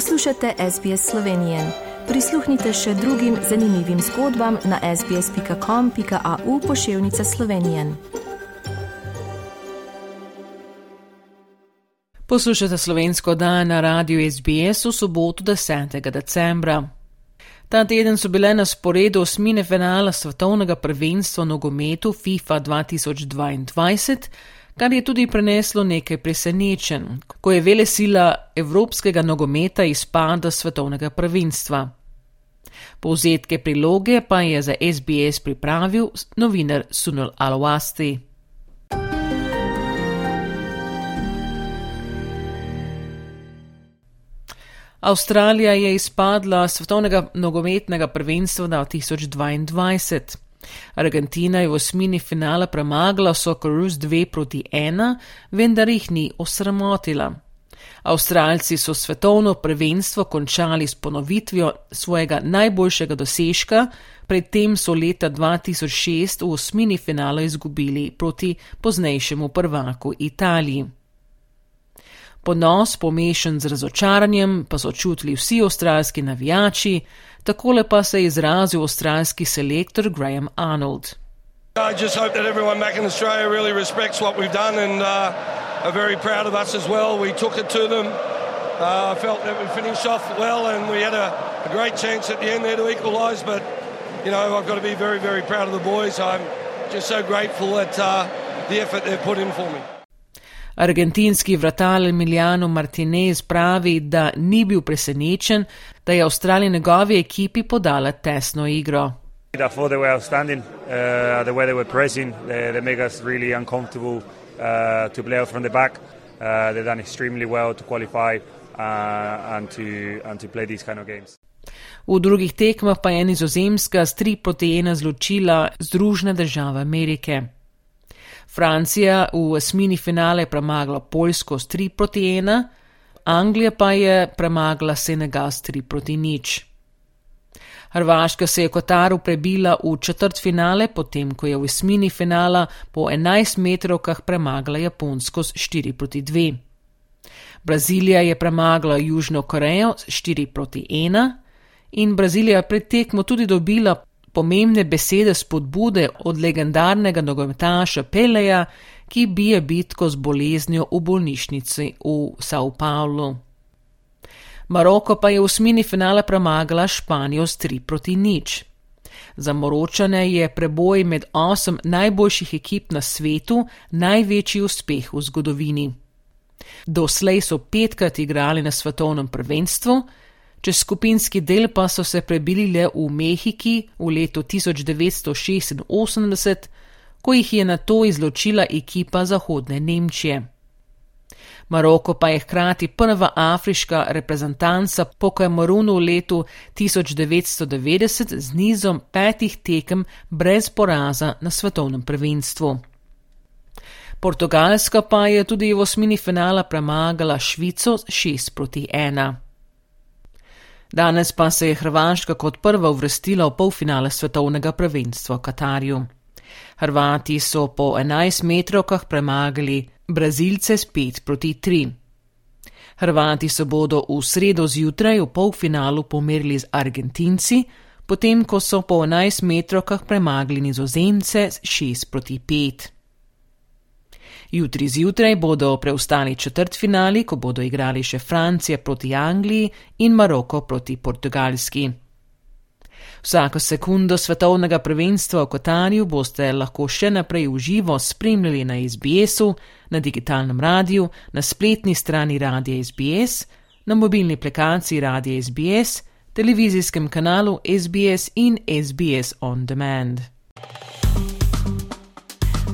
Poslušate SBS Slovenije. Prisluhnite še drugim zanimivim zgodbam na sbsp.com.au pošiljka Slovenije. Poslušate slovensko dan na radiju SBS v soboto 10. decembra. Ta teden so bile na sporedu osmine finala svetovnega prvenstva nogometu FIFA 2022, kar je tudi preneslo nekaj presenečen, ko je vele sila evropskega nogometa izpada svetovnega prvenstva. Povzetke priloge pa je za SBS pripravil novinar Sunil Alwasti. Avstralija je izpadla svetovnega nogometnega prvenstva 2022. Argentina je v osmini finala premagala Socceroos 2 proti 1, vendar jih ni osramotila. Avstralci so svetovno prvenstvo končali s ponovitvijo svojega najboljšega dosežka, predtem so leta 2006 v osmini finala izgubili proti poznejšemu prvaku Italiji. Ponos, pomešan z razočaranjem, pa so čutili vsi avstralski navijači, takole pa se je izrazil avstralski selektor Graham Arnold. I just hope that everyone back in Australia really respects what we've done and uh, are very proud of us as well. We took it to them. Uh, I felt that we finished off well and we had a, a great chance at the end there to equalise. But, you know, I've got to be very, very proud of the boys. I'm just so grateful at uh, the effort they've put in for me. Argentinski vratar Emiliano Martinez pravi, da ni bil presenečen, da je Avstralija njegovi ekipi podala tesno igro. I thought they were outstanding. Uh, the way they were pressing, they, they make us really uncomfortable uh, to play out from the back. Uh, they've done extremely well to qualify uh, and, to, and to play these kind of games. V drugih tekmah pa je Nizozemska s 3 proti 1 zločila Združene države Amerike. Francija v osmini finale premagala Poljsko s 3 proti 1, Anglija pa je premagala Senegal s 3 proti nič. Hrvaška se je Kotaru prebila v četrt finale, potem ko je v osmini finala po 11 metrovkah premagala Japonsko s 4 proti 2. Brazilija je premagala Južno Korejo s 4 proti 1 in Brazilija je pred tekmo tudi dobila pomembne besede spodbude od legendarnega nogometaša Peleja, ki bije bitko z boleznjo v bolnišnici v São Paulo. Maroko pa je v osmini finale premagala Španijo s 3 proti nič. Za moročane je preboj med osem najboljših ekip na svetu največji uspeh v zgodovini. Doslej so petkrat igrali na svetovnem prvenstvu, Čez skupinski del pa so se prebili le v Mehiki v letu 1986, ko jih je na to izločila ekipa Zahodne Nemčije. Maroko pa je hkrati prva afriška reprezentanca po Kamerunu v letu 1990 z nizom petih tekem brez poraza na svetovnem prvenstvu. Portugalska pa je tudi v osmini finala premagala Švico 6 proti 1. Danes pa se je Hrvaška kot prva uvrstila v polfinale svetovnega prvenstva v Katarju. Hrvati so po 11 metrovkah premagali Brazilce s 5 proti 3. Hrvati se bodo v sredo zjutraj v polfinalu pomerili z Argentinci, potem ko so po 11 metrovkah premagali Nizozemce s 6 proti 5. Jutri zjutraj bodo preostali četrtfinali, ko bodo igrali še Francija proti Angliji in Maroko proti Portugalski. Vsako sekundo svetovnega prvenstva v Kotarju boste lahko še naprej uživo spremljali na SBS-u, na digitalnem radiju, na spletni strani radia SBS, na mobilni aplikaciji radia SBS, televizijskem kanalu SBS in SBS On Demand.